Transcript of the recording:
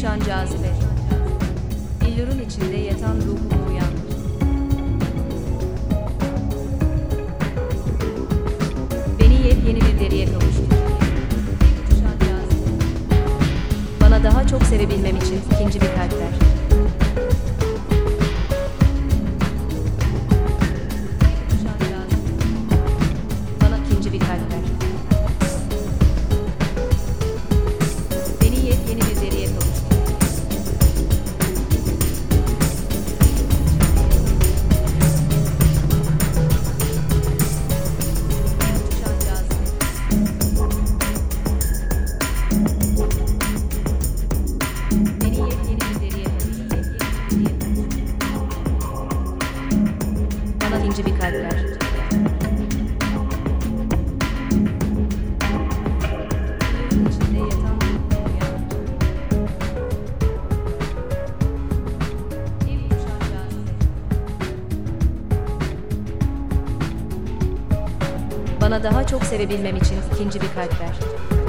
kuşan cazibe. Billurun içinde yatan ruhumu uyandır. Beni yepyeni bir deriye kavuştur. Bana daha çok sevebilmem için ikinci bir kalp ver. İkinci bir kalp cazibe. Bana daha çok sevebilmem için ikinci bir kalp ver.